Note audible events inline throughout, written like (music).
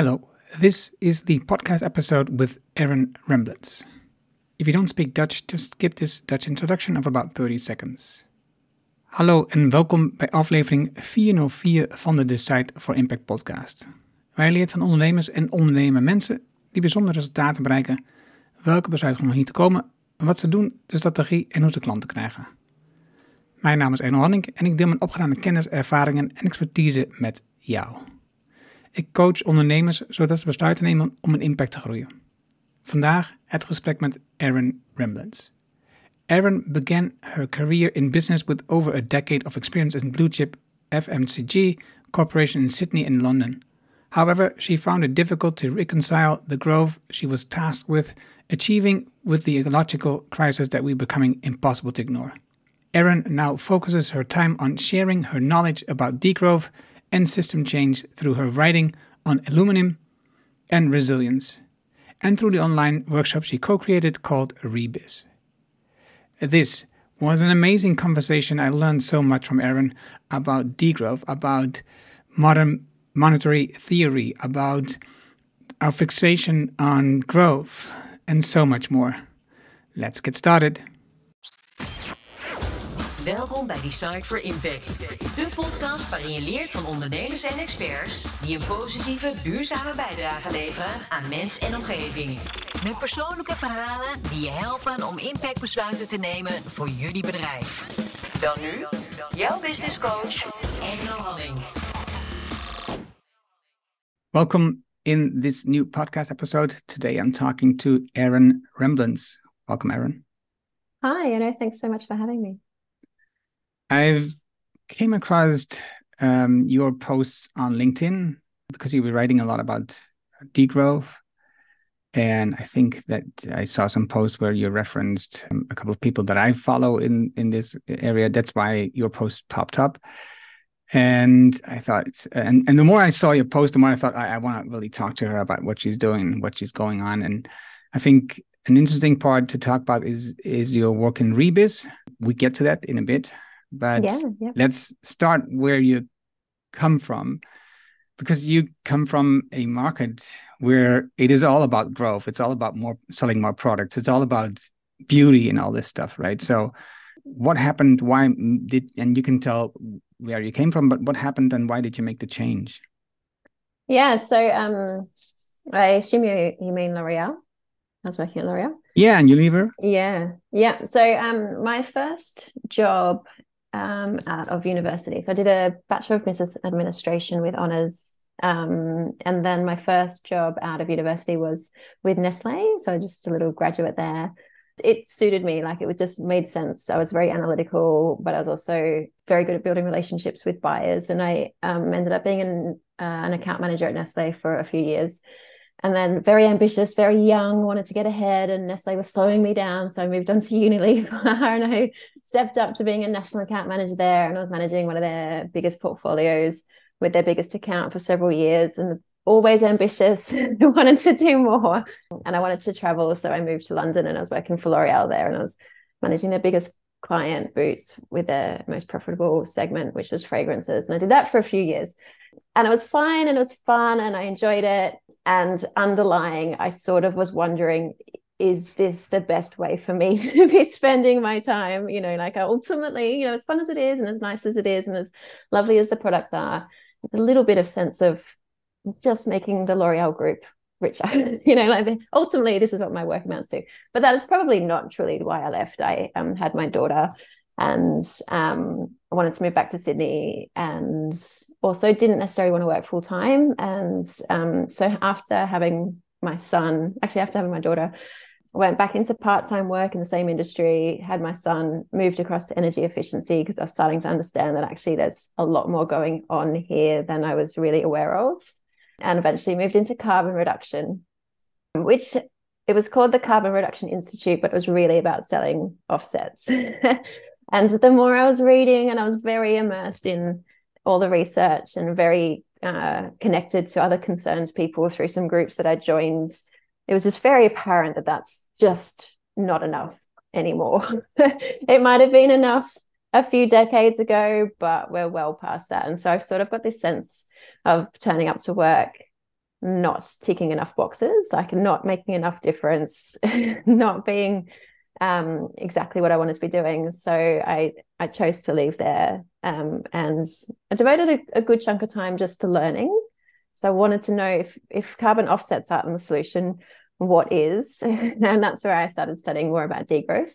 Hello, this is the podcast episode with Aaron Remblance. If you don't speak Dutch, just skip this Dutch introduction of about 30 seconds. Hallo en welkom bij aflevering 404 van de Decide for Impact podcast. Wij leren van ondernemers en ondernemen mensen die bijzondere resultaten bereiken, welke besluiten om hier te komen, wat ze doen, de strategie en hoe ze klanten krijgen. Mijn naam is Eno Hanning en ik deel mijn opgedane kennis, ervaringen en expertise met jou. Ik coach ondernemers zodat ze besluiten nemen om een impact te groeien. Vandaag het gesprek met Erin Remblance. Erin began her career in business with over a decade of experience in blue chip FMCG corporation in Sydney and London. However, she found it difficult to reconcile the growth she was tasked with achieving with the ecological crisis that was becoming impossible to ignore. Erin now focuses her time on sharing her knowledge about degrowth and system change through her writing on Illuminem and resilience, and through the online workshop she co created called Rebiz. This was an amazing conversation. I learned so much from Erin about degrowth, about modern monetary theory, about our fixation on growth, and so much more. Let's get started. Welkom bij Design for Impact. De podcast waarin je leert van ondernemers en experts die een positieve, duurzame bijdrage leveren aan mens en omgeving. Met persoonlijke verhalen die je helpen om impactbesluiten te nemen voor jullie bedrijf. Dan nu, jouw business coach, Engel Halling. Welcome in this new podcast episode. Today I'm talking to Erin Remblance. Welcome, Erin. Hi, know, thanks so much for having me. I've came across um, your posts on LinkedIn because you were writing a lot about degrowth. And I think that I saw some posts where you referenced um, a couple of people that I follow in in this area. That's why your post popped up. And I thought, and and the more I saw your post, the more I thought I, I want to really talk to her about what she's doing, what she's going on. And I think an interesting part to talk about is is your work in Rebiz. We get to that in a bit. But yeah, yeah. let's start where you come from because you come from a market where it is all about growth it's all about more selling more products it's all about beauty and all this stuff right so what happened why did and you can tell where you came from but what happened and why did you make the change yeah so um i assume you you mean l'oreal I was working at L'Oreal. Yeah, and Unilever. Yeah, yeah. So, um, my first job um, out of university. So I did a Bachelor of Business Administration with honors. Um, and then my first job out of university was with Nestle. So just a little graduate there. It suited me, like it would just made sense. I was very analytical, but I was also very good at building relationships with buyers. And I um, ended up being an, uh, an account manager at Nestle for a few years and then very ambitious, very young, wanted to get ahead, and Nestle was slowing me down. So I moved on to (laughs) Unilever and I stepped up to being a national account manager there. And I was managing one of their biggest portfolios with their biggest account for several years and always ambitious, (laughs) wanted to do more. And I wanted to travel. So I moved to London and I was working for L'Oreal there and I was managing their biggest client boots with their most profitable segment, which was fragrances. And I did that for a few years. And it was fine and it was fun and I enjoyed it and underlying i sort of was wondering is this the best way for me (laughs) to be spending my time? You know like ultimately you know as fun as it is and as nice as it is and as lovely as the products are a little bit of sense of just making the l'oreal group richer (laughs) you know like ultimately this is what my work amounts to. But that is probably not truly why i left. I um, had my daughter and um, I wanted to move back to Sydney and also didn't necessarily want to work full time. And um, so after having my son, actually after having my daughter, I went back into part time work in the same industry, had my son, moved across to energy efficiency because I was starting to understand that actually there's a lot more going on here than I was really aware of. And eventually moved into carbon reduction, which it was called the Carbon Reduction Institute, but it was really about selling offsets. (laughs) And the more I was reading, and I was very immersed in all the research and very uh, connected to other concerned people through some groups that I joined, it was just very apparent that that's just not enough anymore. (laughs) it might have been enough a few decades ago, but we're well past that. And so I've sort of got this sense of turning up to work not ticking enough boxes, like not making enough difference, (laughs) not being um, exactly what I wanted to be doing. So I I chose to leave there, um, and I devoted a, a, good chunk of time just to learning. So I wanted to know if if carbon offsets aren't the solution, what is? (laughs) and that's where I started studying more about degrowth.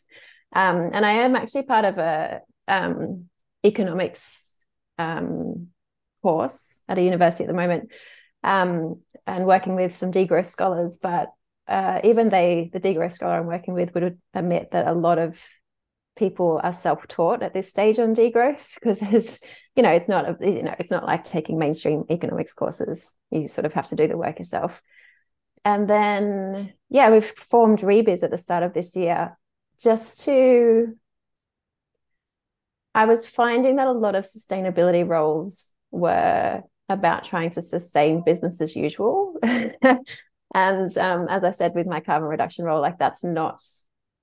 Um, and I am actually part of a um, economics um, course at a university at the moment, um, and working with some degrowth scholars. But uh, even they, the degrowth scholar I'm working with, would admit that a lot of people are self-taught at this stage on degrowth because there's, you know, it's not a, you know, it's not like taking mainstream economics courses. You sort of have to do the work yourself. And then, yeah, we've formed Rebiz at the start of this year just to. I was finding that a lot of sustainability roles were about trying to sustain business as usual. (laughs) And um, as I said with my carbon reduction role, like that's not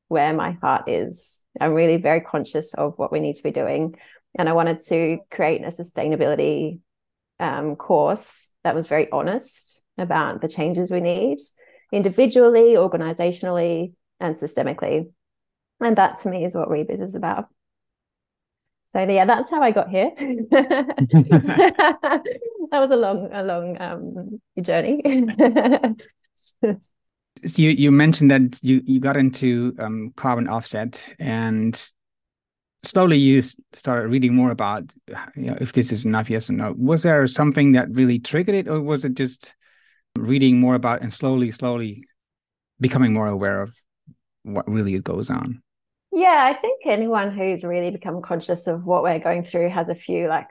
where my heart is. I'm really very conscious of what we need to be doing. And I wanted to create a sustainability um, course that was very honest about the changes we need individually, organizationally, and systemically. And that to me is what Rebiz is about. So yeah, that's how I got here. (laughs) (laughs) that was a long, a long um, journey (laughs) so (laughs) you you mentioned that you you got into um, carbon offset and slowly you started reading more about you know, if this is enough yes or no. Was there something that really triggered it or was it just reading more about and slowly slowly becoming more aware of what really goes on? Yeah i think anyone who's really become conscious of what we're going through has a few like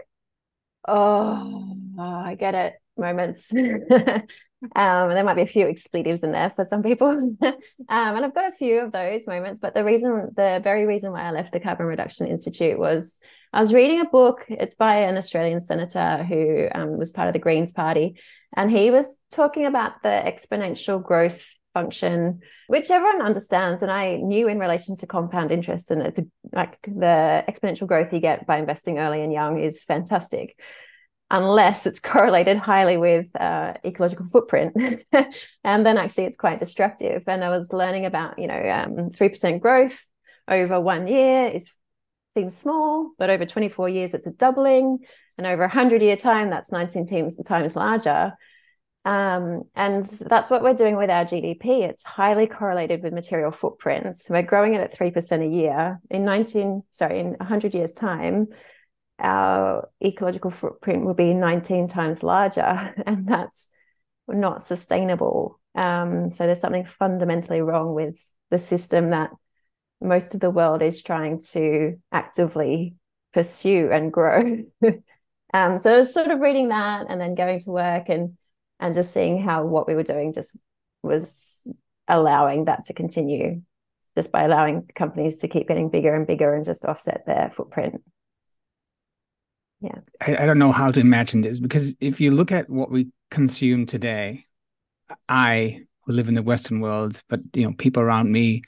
oh, oh i get it moments (laughs) Um, there might be a few expletives in there for some people. (laughs) um, and I've got a few of those moments. But the reason, the very reason why I left the Carbon Reduction Institute was I was reading a book. It's by an Australian senator who um, was part of the Greens Party. And he was talking about the exponential growth function, which everyone understands. And I knew in relation to compound interest. And it's like the exponential growth you get by investing early and young is fantastic unless it's correlated highly with uh, ecological footprint. (laughs) and then actually it's quite destructive. And I was learning about, you know, um, 3% growth over one year is seems small, but over 24 years it's a doubling. And over a 100 year time, that's 19 times, times larger. Um, and that's what we're doing with our GDP. It's highly correlated with material footprints. We're growing it at 3% a year. In 19, sorry, in 100 years' time, our ecological footprint will be 19 times larger, (laughs) and that's not sustainable. Um, so there's something fundamentally wrong with the system that most of the world is trying to actively pursue and grow. (laughs) um, so I was sort of reading that and then going to work and and just seeing how what we were doing just was allowing that to continue just by allowing companies to keep getting bigger and bigger and just offset their footprint yeah. I, I don't know how to imagine this because if you look at what we consume today i who live in the western world but you know people around me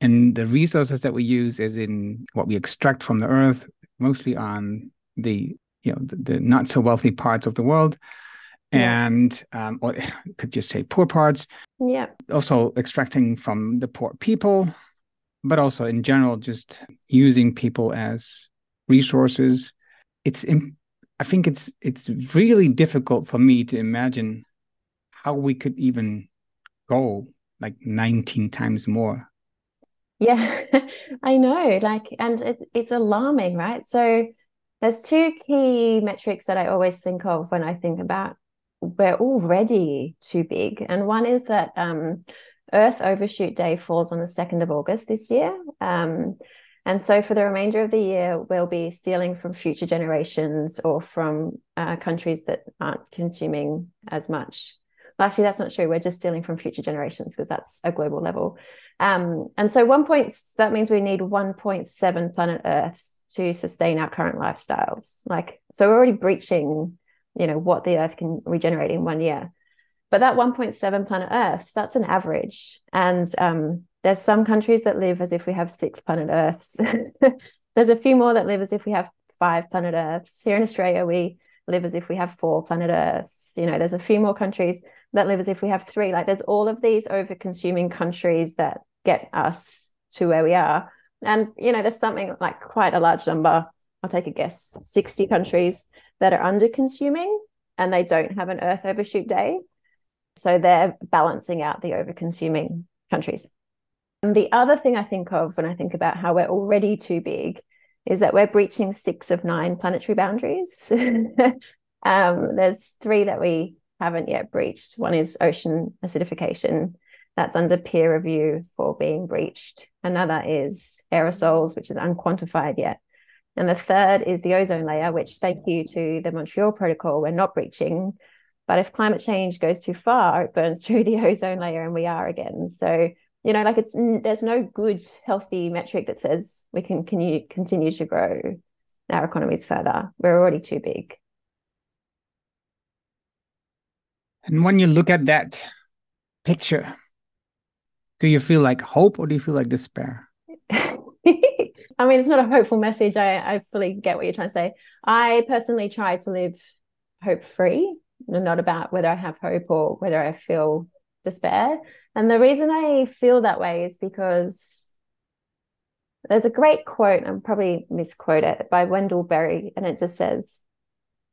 and the resources that we use is in what we extract from the earth mostly on the you know the, the not so wealthy parts of the world yeah. and um, or (laughs) could just say poor parts. Yeah. Also extracting from the poor people but also in general just using people as resources it's I think it's it's really difficult for me to imagine how we could even go like 19 times more. Yeah, (laughs) I know. Like, and it, it's alarming, right? So there's two key metrics that I always think of when I think about we're already too big. And one is that um, Earth Overshoot Day falls on the 2nd of August this year. Um, and so for the remainder of the year, we'll be stealing from future generations or from uh, countries that aren't consuming as much. Well, actually, that's not true. We're just stealing from future generations because that's a global level. Um, and so one point that means we need 1.7 planet Earths to sustain our current lifestyles. Like, so we're already breaching, you know, what the Earth can regenerate in one year. But that 1.7 planet Earths, that's an average. And um, there's some countries that live as if we have six planet Earths. (laughs) there's a few more that live as if we have five planet Earths. Here in Australia, we live as if we have four planet Earths. You know, there's a few more countries that live as if we have three. Like there's all of these over consuming countries that get us to where we are. And, you know, there's something like quite a large number, I'll take a guess, 60 countries that are under consuming and they don't have an Earth overshoot day. So they're balancing out the over consuming countries. And the other thing I think of when I think about how we're already too big is that we're breaching six of nine planetary boundaries. (laughs) um, there's three that we haven't yet breached. One is ocean acidification. That's under peer review for being breached. Another is aerosols, which is unquantified yet. And the third is the ozone layer, which, thank you to the Montreal Protocol, we're not breaching. But if climate change goes too far, it burns (laughs) through the ozone layer and we are again. So, you know, like it's there's no good, healthy metric that says we can, can you continue to grow our economies further. We're already too big. And when you look at that picture, do you feel like hope or do you feel like despair? (laughs) I mean, it's not a hopeful message. I, I fully get what you're trying to say. I personally try to live hope free, not about whether I have hope or whether I feel despair. And the reason I feel that way is because there's a great quote, I'm probably misquote it, by Wendell Berry, and it just says,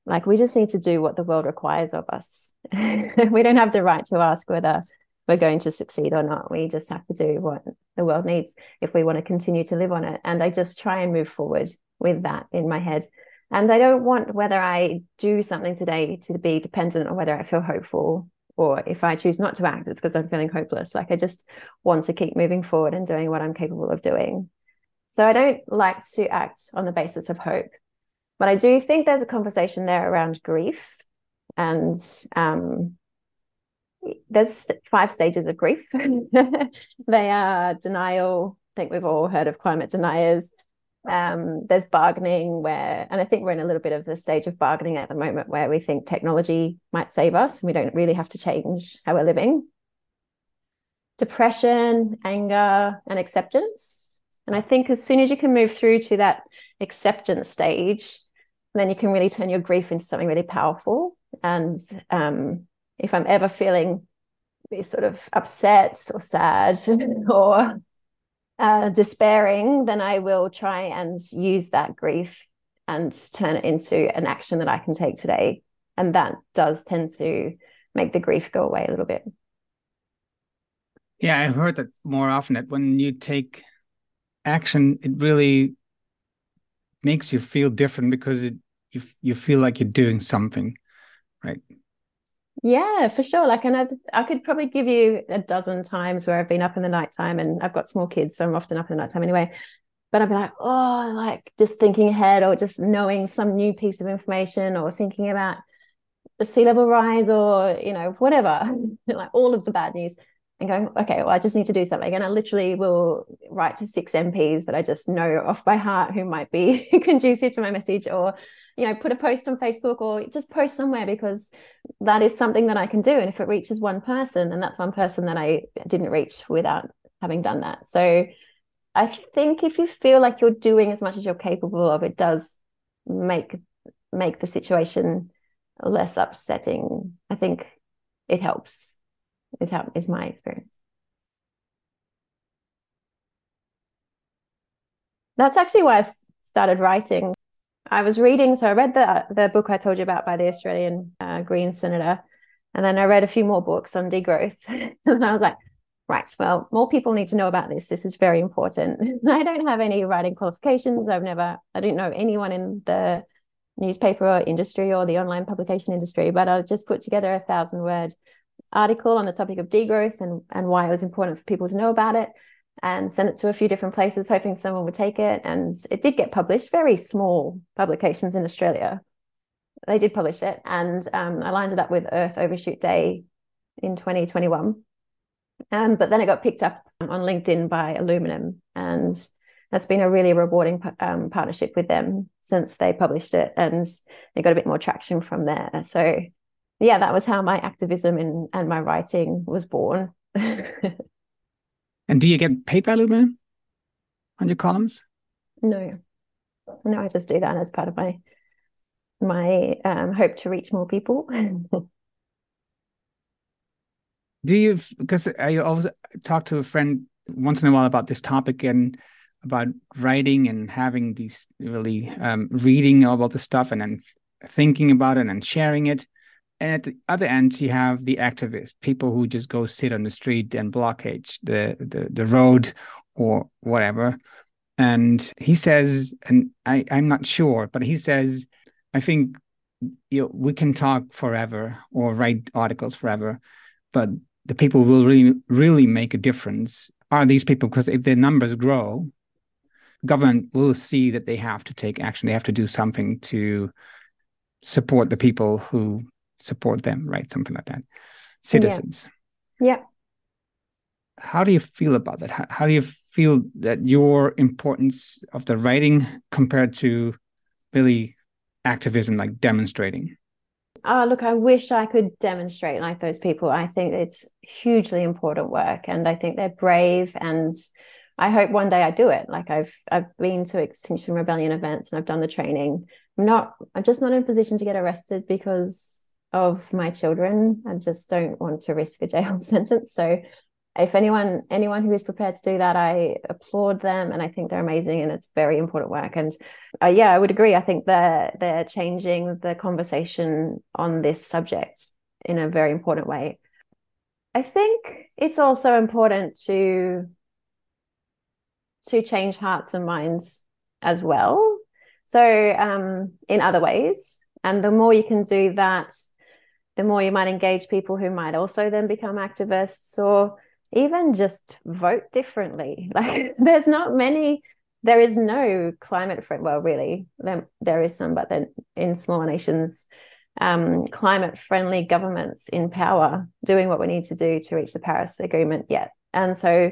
like, we just need to do what the world requires of us. (laughs) we don't have the right to ask whether we're going to succeed or not. We just have to do what the world needs if we want to continue to live on it. And I just try and move forward with that in my head. And I don't want whether I do something today to be dependent on whether I feel hopeful or if I choose not to act, it's because I'm feeling hopeless. Like I just want to keep moving forward and doing what I'm capable of doing. So I don't like to act on the basis of hope. But I do think there's a conversation there around grief. And um, there's five stages of grief. (laughs) they are denial. I think we've all heard of climate deniers. Um, there's bargaining where, and I think we're in a little bit of the stage of bargaining at the moment where we think technology might save us and we don't really have to change how we're living. Depression, anger, and acceptance. And I think as soon as you can move through to that acceptance stage, then you can really turn your grief into something really powerful. And um, if I'm ever feeling sort of upset or sad (laughs) or uh, despairing, then I will try and use that grief and turn it into an action that I can take today. And that does tend to make the grief go away a little bit. Yeah, I heard that more often that when you take action, it really makes you feel different because it you you feel like you're doing something, right? Yeah, for sure. Like, and I, I could probably give you a dozen times where I've been up in the nighttime, and I've got small kids, so I'm often up in the nighttime anyway. But I'd be like, oh, like just thinking ahead, or just knowing some new piece of information, or thinking about the sea level rise, or you know, whatever, (laughs) like all of the bad news, and going, okay, well, I just need to do something. And I literally will write to six MPs that I just know off by heart who might be (laughs) conducive to my message, or you know put a post on facebook or just post somewhere because that is something that i can do. And if it reaches one person and that's one person that i didn't reach without having done that. So i think if you feel like you're doing as much as you're capable of it does make make the situation less upsetting. I think it helps is how is my experience. That's actually why i started writing I was reading, so I read the the book I told you about by the Australian uh, Green senator, and then I read a few more books on degrowth, (laughs) and I was like, right, well, more people need to know about this. This is very important. (laughs) I don't have any writing qualifications. I've never, I don't know anyone in the newspaper industry or the online publication industry, but I just put together a thousand word article on the topic of degrowth and and why it was important for people to know about it and sent it to a few different places, hoping someone would take it. And it did get published, very small publications in Australia. They did publish it. And um, I lined it up with Earth Overshoot Day in 2021. Um, but then it got picked up on LinkedIn by Illuminem. And that's been a really rewarding um, partnership with them since they published it. And they got a bit more traction from there. So, yeah, that was how my activism and, and my writing was born. (laughs) And do you get paid by Illuminem on your columns? No, no, I just do that as part of my my um, hope to reach more people. (laughs) do you because I always talk to a friend once in a while about this topic and about writing and having these really um, reading about the stuff and then thinking about it and sharing it. And at the other end, you have the activists, people who just go sit on the street and blockade the, the, the road or whatever. And he says, and I, I'm not sure, but he says, I think you know, we can talk forever or write articles forever, but the people will really, really make a difference are these people because if their numbers grow, government will see that they have to take action. They have to do something to support the people who support them, right? Something like that. Citizens. Yeah. yeah. How do you feel about that? How, how do you feel that your importance of the writing compared to really activism, like demonstrating? Oh, look, I wish I could demonstrate like those people. I think it's hugely important work and I think they're brave and I hope one day I do it. Like I've I've been to Extinction Rebellion events and I've done the training. I'm not I'm just not in a position to get arrested because of my children. I just don't want to risk a jail (laughs) sentence. So if anyone anyone who is prepared to do that, I applaud them and I think they're amazing and it's very important work. And uh, yeah, I would agree. I think they're they're changing the conversation on this subject in a very important way. I think it's also important to to change hearts and minds as well. So, um, in other ways, and the more you can do that, the more you might engage people who might also then become activists or even just vote differently. (laughs) Like, there's not many, there is no climate friend. Well, really, there, there is some, but then in smaller nations, um, climate friendly governments in power doing what we need to do to reach the Paris Agreement yet. And so,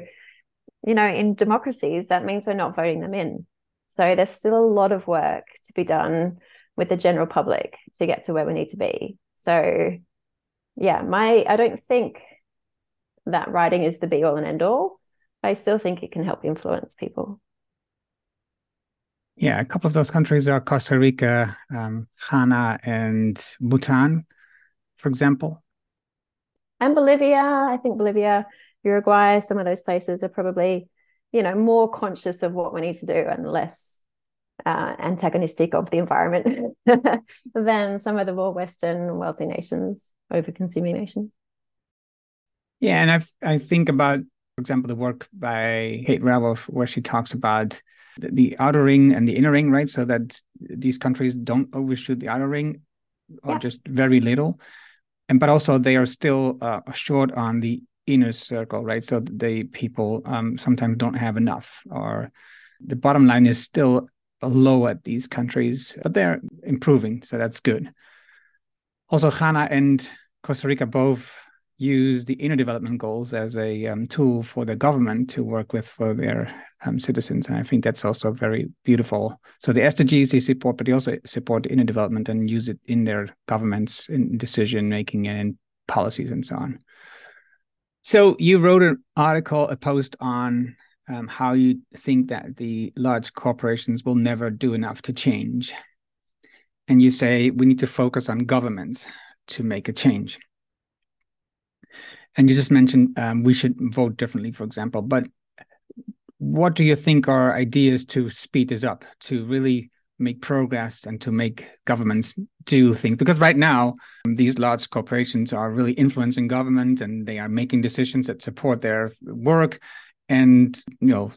you know, in democracies, that means we're not voting them in. So there's still a lot of work to be done with the general public to get to where we need to be. So yeah, my I don't think that writing is the be all and end all. I still think it can help influence people. Yeah, a couple of those countries are Costa Rica, um, Ghana, and Bhutan, for example. And Bolivia. I think Bolivia Uruguay, some of those places are probably, you know, more conscious of what we need to do and less uh, antagonistic of the environment (laughs) than some of the more Western wealthy nations, over consuming nations. Yeah, and I I think about, for example, the work by Kate Raworth, where she talks about the, the, outer ring and the inner ring, right? So that these countries don't overshoot the outer ring, or yeah. just very little, and but also they are still uh, short on the inner circle, right? So the people um, sometimes don't have enough, or the bottom line is still low at these countries, but they're improving, so that's good. Also, Ghana and Costa Rica both use the inner development goals as a um, tool for the government to work with for their um, citizens, and I think that's also very beautiful. So the SDGs they support, but they also support inner development and use it in their governments in decision making and policies and so on. So you wrote an article, a post on um, how you think that the large corporations will never do enough to change. And you say we need to focus on governments to make a change. And you just mentioned um, we should vote differently, for example. But what do you think are ideas to speed this up, to really make progress and to make governments do things because right now these large corporations are really influencing government and they are making decisions that support their work and you know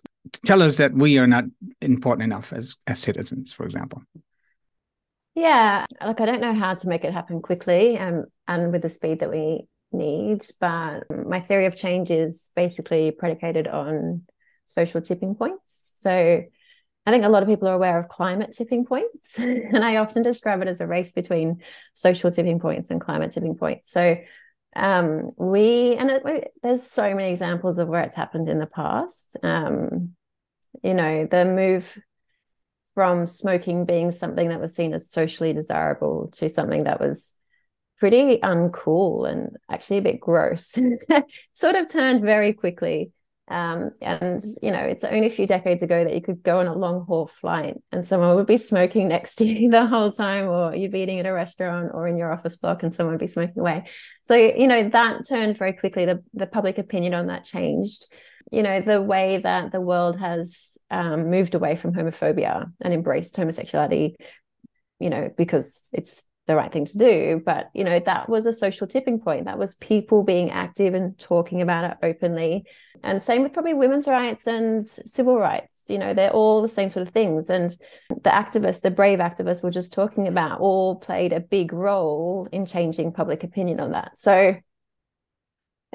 tell us that we are not important enough as as citizens for example yeah like i don't know how to make it happen quickly and and with the speed that we need but my theory of change is basically predicated on social tipping points so I think a lot of people are aware of climate tipping points, (laughs) and I often describe it as a race between social tipping points and climate tipping points. So um, we and it, there's so many examples of where it's happened in the past. Um, you know, the move from smoking being something that was seen as socially desirable to something that was pretty uncool and actually a bit gross (laughs) sort of turned very quickly Um, and you know, it's only a few decades ago that you could go on a long haul flight and someone would be smoking next to (laughs) you the whole time, or you'd be eating at a restaurant or in your office block and someone would be smoking away. So, you know, that turned very quickly. The the public opinion on that changed. You know, the way that the world has um, moved away from homophobia and embraced homosexuality, you know, because it's the right thing to do. But you know that was a social tipping point. That was people being active and talking about it openly. And same with probably women's rights and civil rights. You know they're all the same sort of things. And the activists the brave activists we're just talking about all played a big role in changing public opinion on that. So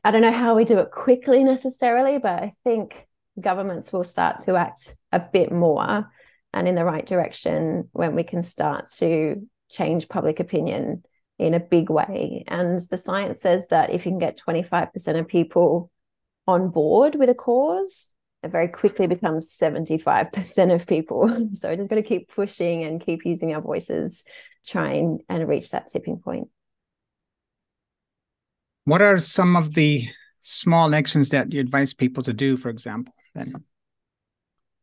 i don't know how we do it quickly necessarily but i think governments will start to act a bit more and in the right direction when we can start to change public opinion in a big way. And the science says that if you can get 25% of people on board with a cause, it very quickly becomes 75% of people. (laughs) So we're just got to keep pushing and keep using our voices, trying and reach that tipping point. What are some of the small actions that you advise people to do, for example, then?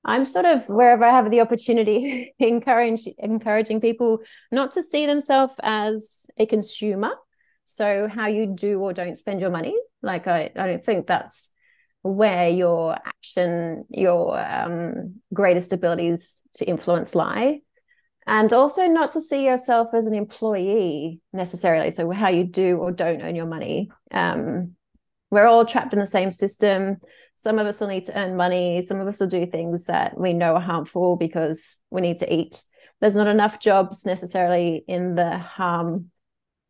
I'm sort of wherever I have the opportunity, (laughs) encourage, encouraging people not to see themselves as a consumer. So how you do or don't spend your money, like I, I don't think that's where your action, your um, greatest abilities to influence lie. And also not to see yourself as an employee necessarily. So how you do or don't earn your money. Um, we're all trapped in the same system some of us will need to earn money. Some of us will do things that we know are harmful because we need to eat. There's not enough jobs necessarily in the harm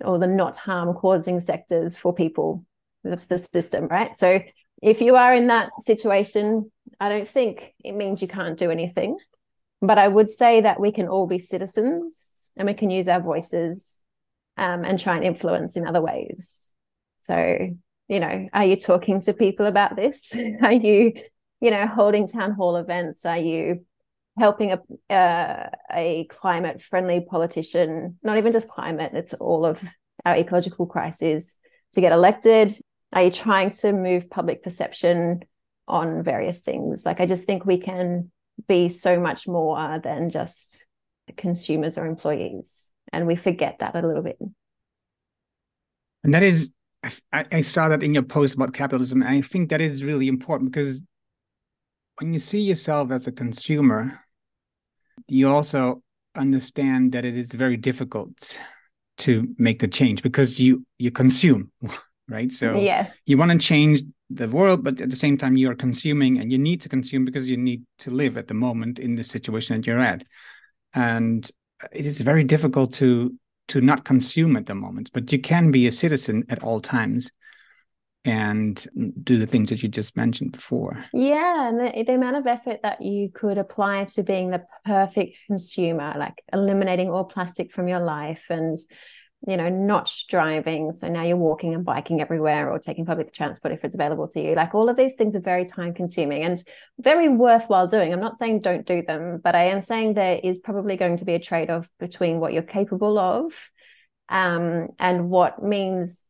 or the not harm causing sectors for people. That's the system right? So if you are in that situation i don't think it means you can't do anything. But i would say that we can all be citizens and we can use our voices um, and try and influence in other ways. So you know, are you talking to people about this? (laughs) (laughs) are you, you know, holding town hall events? Are you helping a uh, a climate friendly politician? Not even just climate; it's all of our ecological crises to get elected. Are you trying to move public perception on various things? Like, I just think we can be so much more than just consumers or employees, and we forget that a little bit. And that is I, I saw that in your post about capitalism. And I think that is really important because when you see yourself as a consumer, you also understand that it is very difficult to make the change because you you consume, (laughs) right? So yeah, you want to change the world, but at the same time you are consuming and you need to consume because you need to live at the moment in the situation that you're at. And it is very difficult to to not consume at the moment, but you can be a citizen at all times and do the things that you just mentioned before. Yeah, and the, the, amount of effort that you could apply to being the perfect consumer, like eliminating all plastic from your life and you know not driving. So now you're walking and biking everywhere or taking public transport if it's available to you. Like all of these things are very time consuming and very worthwhile doing. I'm not saying don't do them but i am saying there is probably going to be a trade-off between what you're capable of um, and what means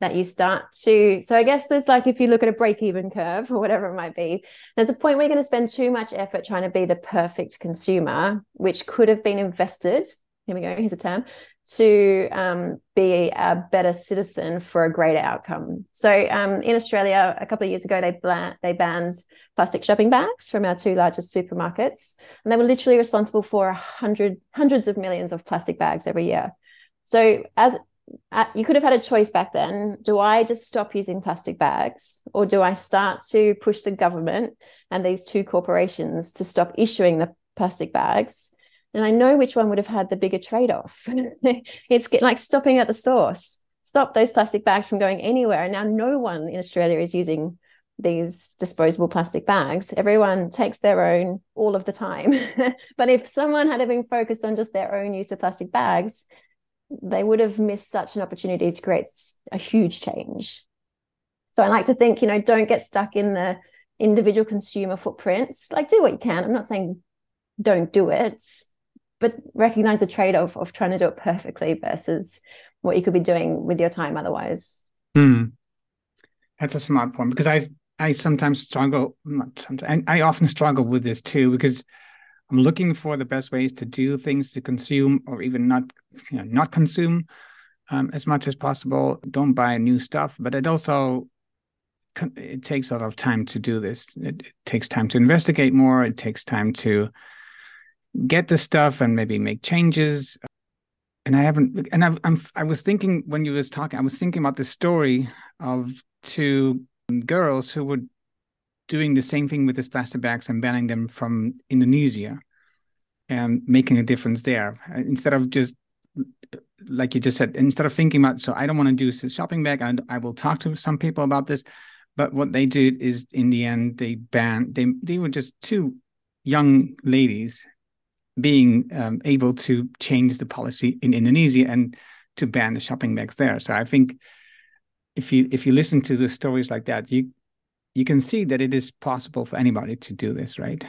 that you start to so i guess there's like if you look at a break even curve (laughs) or whatever it might be there's a point where you're going to spend too much effort trying to be the perfect consumer which could have been invested. Here we go here's a term to um, be a better citizen for a greater outcome. So um, in Australia, a couple of years ago, they bla- they banned plastic shopping bags from our two largest supermarkets, and they were literally responsible for hundred hundreds of millions of plastic bags every year. So as uh, you could have had a choice back then. Do I just stop using plastic bags, or do I start to push the government and these two corporations to stop issuing the plastic bags? And I know which one would have had the bigger trade off. (laughs) it's like stopping at the source, stop those plastic bags from going anywhere. And now no one in Australia is using these disposable plastic bags. Everyone takes their own all of the time. (laughs) but if someone had been focused on just their own use of plastic bags, they would have missed such an opportunity to create a huge change. So I like to think, you know, don't get stuck in the individual consumer footprint. Like do what you can. I'm not saying don't do it, but recognize the trade-off of trying to do it perfectly versus what you could be doing with your time otherwise hmm. that's a smart point because i've I sometimes struggle. not Sometimes, I often struggle with this too because I'm looking for the best ways to do things to consume or even not, you know, not consume um, as much as possible. Don't buy new stuff, but it also it takes a lot of time to do this. It, it takes time to investigate more. It takes time to get the stuff and maybe make changes. And I haven't. And I've, I'm. I was thinking when you was talking. I was thinking about the story of two girls who were doing the same thing with these plastic bags and banning them from Indonesia and making a difference there instead of just like you just said instead of thinking about so i don't want to do a shopping bag and i will talk to some people about this but what they did is in the end they banned they they were just two young ladies being um, able to change the policy in indonesia and to ban the shopping bags there. So i think if you if you listen to the stories like that you you can see that it is possible for anybody to do this right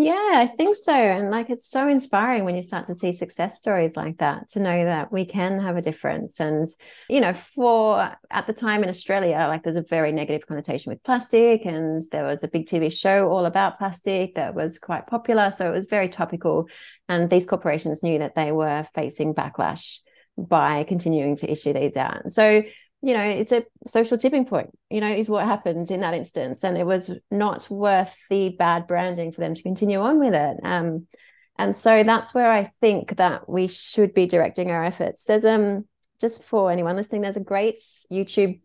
yeah, I think so. And like it's so inspiring when you start to see success stories like that to know that we can have a difference. And, you know, for at the time in Australia, like there's a very negative connotation with plastic, and there was a big TV show all about plastic that was quite popular. So it was very topical. And these corporations knew that they were facing backlash by continuing to issue these out. So you know it's a social tipping point you know is what happened in that instance. And it was not worth the bad branding for them to continue on with it. Um and so that's where i think that we should be directing our efforts. There's um just for anyone listening there's a great youtube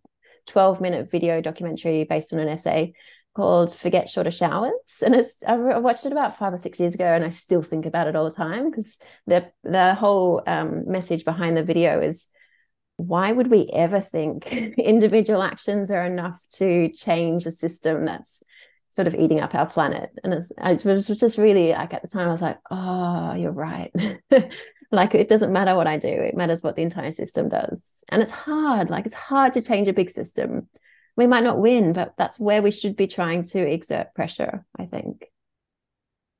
12 minute video documentary based on an essay called forget shorter showers. And it's i watched it about five or six years ago and i still think about it all the time because the the whole um, message behind the video is why would we ever think (laughs) individual actions are enough to change a system that's sort of eating up our planet? And it was just really like at the time, I was like, oh, you're right. (laughs) like it doesn't matter what I do, it matters what the entire system does. And it's hard, like it's hard to change a big system. We might not win, but that's where we should be trying to exert pressure, I think.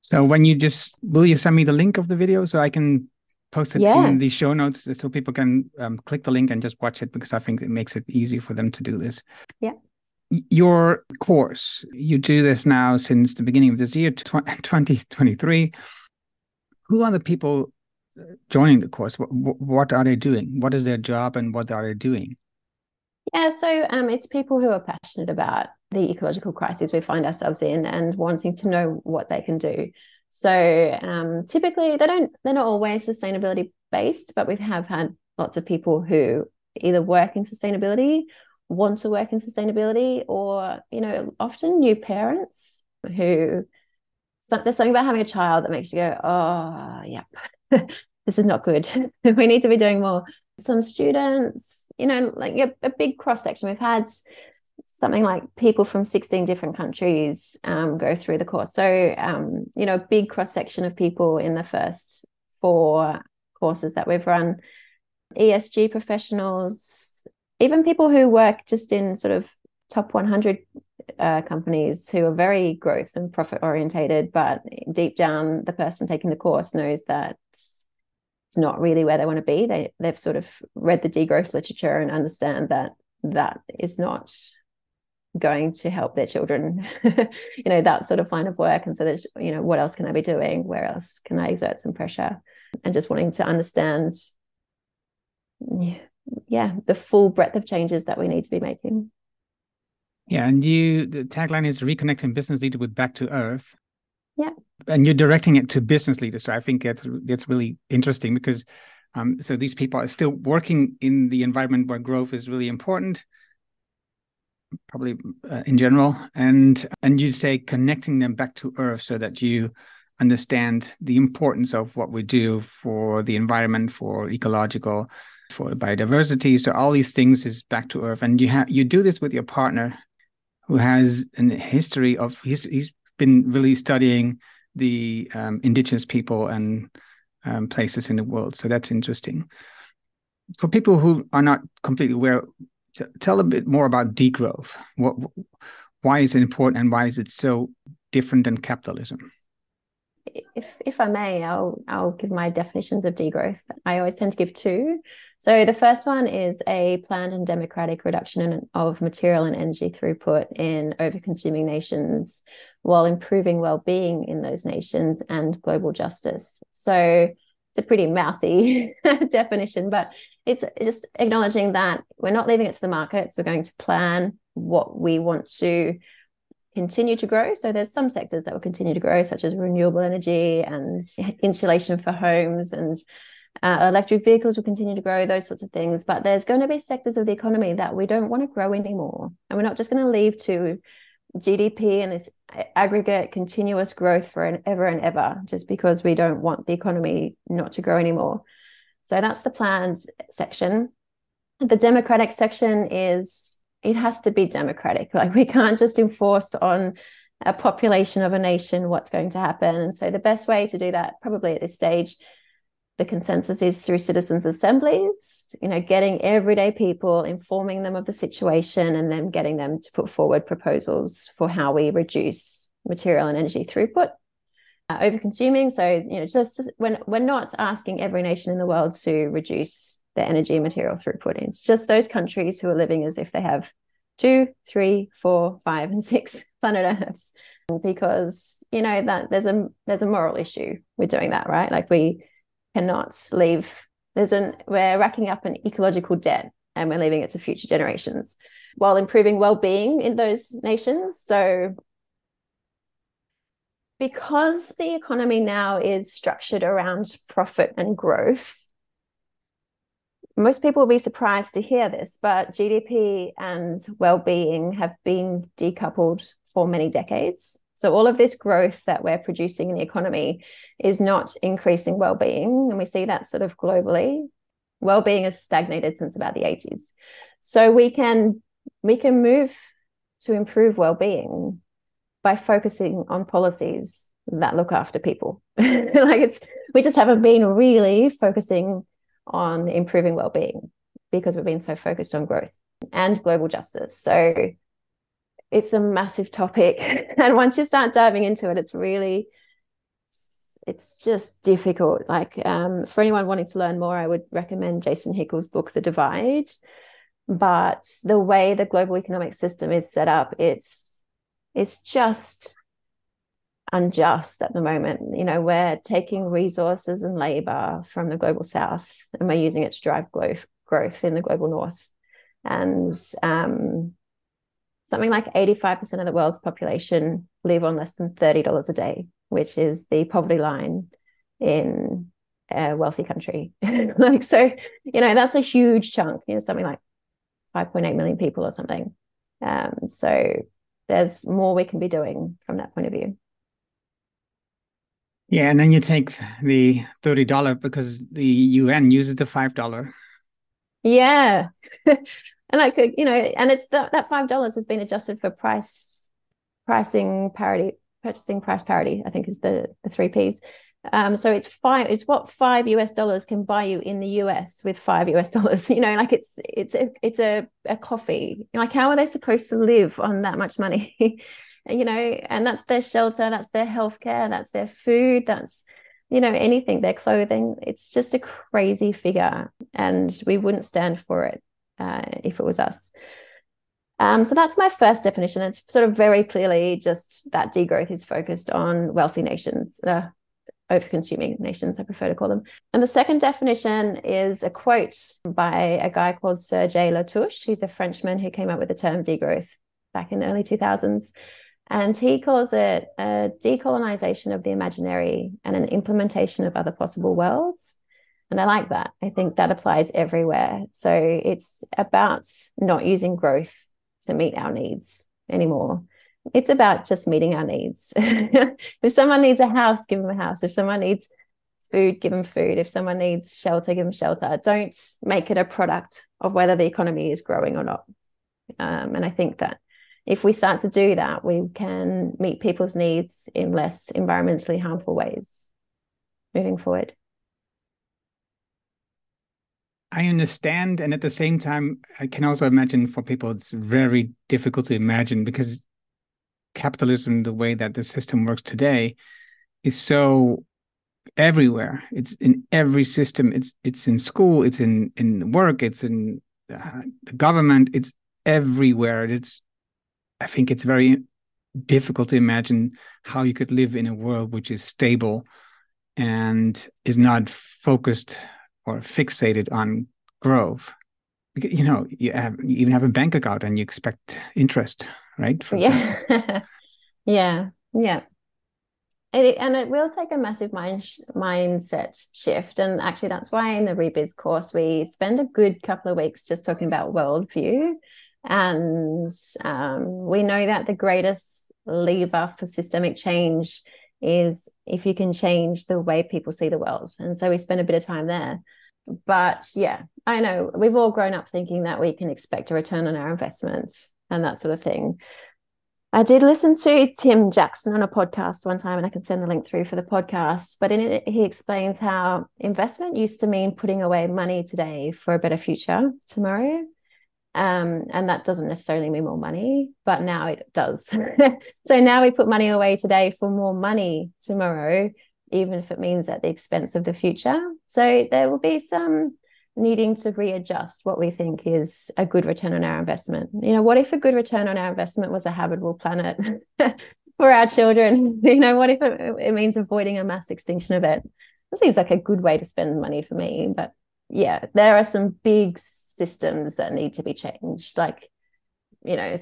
So when you just will you send me the link of the video so I can post it yeah. in the show notes so people can um, click the link and just watch it because I think it makes it easy for them to do this. Yeah. Your course, you do this now since the beginning of this year, 2023. (laughs) Who are the people uh, joining the course? What, what are they doing? What is their job and what are they doing? Yeah, so um, it's people who are passionate about the ecological crisis we find ourselves in and wanting to know what they can do. So um, typically they don't they're not always sustainability based, but we have had lots of people who either work in sustainability, want to work in sustainability, or you know, often new parents who so, there's something about having a child that makes you go, oh, yep, (laughs) this is not good. (laughs) we need to be doing more. Some students, you know, like a, a big cross section. We've had something like people from 16 different countries um, go through the course. So, um, you know, a big cross section of people in the first four courses that we've run ESG professionals, even people who work just in sort of top 100 uh, companies who are very growth and profit orientated, but deep down, the person taking the course knows that it's not really where they want to be. They they've sort of read the degrowth literature and understand that that is not going to help their children (laughs) you know that sort of line of work. And so that you know what else can i be doing? Where else can i exert some pressure? And just wanting to understand yeah the full breadth of changes that we need to be making. Yeah and you the tagline is reconnecting business leader with back to earth. Yeah. And you're directing it to business leaders. So i think that's that's really interesting because um, so these people are still working in the environment where growth is really important probably uh, in general and and you say connecting them back to earth so that you understand the importance of what we do for the environment for ecological for biodiversity. So all these things is back to earth. And you have you do this with your partner who has a history of he's he's been really studying the um, indigenous people and um, places in the world. So that's interesting. For people who are not completely aware tell a bit more about degrowth. What, why is it important, and why is it so different than capitalism? if if I may, I'll I'll give my definitions of degrowth. I always tend to give two. So the first one is a planned and democratic reduction of material and energy throughput in over-consuming nations while improving well-being in those nations and global justice. So it's a pretty mouthy (laughs) definition, but it's just acknowledging that we're not leaving it to the markets. We're going to plan what we want to continue to grow. So there's some sectors that will continue to grow, such as renewable energy and insulation for homes and uh, electric vehicles will continue to grow, those sorts of things. But there's going to be sectors of the economy that we don't want to grow anymore. And we're not just going to leave to GDP and this aggregate continuous growth for an ever and ever just because we don't want the economy not to grow anymore. So that's the planned section. The democratic section is it has to be democratic. (laughs) Like we can't just enforce on a population of a nation what's going to happen. And so the best way to do that, probably at this stage, the consensus is through citizens' assemblies, you know, getting everyday people, informing them of the situation, and then getting them to put forward proposals for how we reduce material and energy throughput. Uh, over consuming. So, you know, just when we're not asking every nation in the world to reduce their energy and material throughput. It's just those countries who are living as if they have two, three, four, five, and six (laughs) planet Earths. Because you know that there's a there's a moral issue with doing that, right? Like we cannot leave. There's an we're racking up an ecological debt, and we're leaving it to future generations, while improving well-being in those nations. So because the economy now is structured around profit and growth, most people will be surprised to hear this, but GDP and well-being have been decoupled for many decades. So all of this growth that we're producing in the economy is not increasing well-being, and we see that sort of globally. Well-being has stagnated since about the 80s. So we can we can move to improve well-being by focusing on policies that look after people. (laughs) like it's we just haven't been really focusing on improving well-being because we've been so focused on growth and global justice. So it's a massive topic. (laughs) and once you start diving into it, it's really it's just difficult. Like um, for anyone wanting to learn more, I would recommend Jason Hickel's book, The Divide. But the way the global economic system is set up, it's it's just unjust at the moment. You know, we're taking resources and labor from the global south and we're using it to drive growth, growth in the global north. And um, something like 85% of the world's population live on less than $30 a day, which is the poverty line in a wealthy country. (laughs) like, so, you know, that's a huge chunk, you know, something like 5.8 million people or something. Um, so there's more we can be doing from that point of view. Yeah, and then you take the thirty dollar because the UN uses the five dollar. Yeah, (laughs) and I could, you know, and it's the, that five dollars has been adjusted for price pricing parity, purchasing price parity. I think is the the three P's. Um, so it's five. It's what five US dollars can buy you in the US with five US (laughs) dollars. You know, like it's it's a it's a, a coffee. Like how are they supposed to live on that much money? (laughs) you know, and that's their shelter, that's their healthcare, that's their food, that's you know anything, their clothing. It's just a crazy figure, and we wouldn't stand for it uh, if it was us. Um, so that's my first definition. It's sort of very clearly just that degrowth is focused on wealthy nations, uh, over consuming nations, I prefer to call them. And the second definition is a quote by a guy called Serge Latouche, who's a Frenchman who came up with the term degrowth back in the early 2000s. And he calls it a decolonization of the imaginary and an implementation of other possible worlds. And I like that. I think that applies everywhere. So it's about not using growth to meet our needs anymore. It's about just meeting our needs. (laughs) if someone needs a house, give them a house. If someone needs food, give them food. If someone needs shelter, give them shelter. Don't make it a product of whether the economy is growing or not. Um, and I think that if we start to do that, we can meet people's needs in less environmentally harmful ways moving forward. I understand. And at the same time, I can also imagine for people, it's very difficult to imagine because capitalism, the way that the system works today, is so everywhere. It's in every system. It's it's in school. It's in in work. It's in uh, the government. It's everywhere. It's I think it's very difficult to imagine how you could live in a world which is stable and is not focused or fixated on growth. You know, you have you even have a bank account and you expect interest, right? (laughs) yeah, yeah, yeah. It, and it will take a massive mind mindset shift. And actually, that's why in the Rebiz course, we spend a good couple of weeks just talking about worldview. And um, we know that the greatest lever for systemic change is if you can change the way people see the world. And so we spend a bit of time there. But yeah, I know we've all grown up thinking that we can expect a return on our investment and that sort of thing. I did listen to Tim Jackson on a podcast one time, and I can send the link through for the podcast. But in it, he explains how investment used to mean putting away money today for a better future tomorrow. Um, and that doesn't necessarily mean more money, but now it does. (laughs) so now we put money away today for more money tomorrow, even if it means at the expense of the future. So there will be some needing to readjust what we think is a good return on our investment. You know, what if a good return on our investment was a habitable planet (laughs) for our children? (laughs) You know, what if it, it, means avoiding a mass extinction event? It seems like a good way to spend money for me. But yeah, there are some big systems that need to be changed. Like, you know,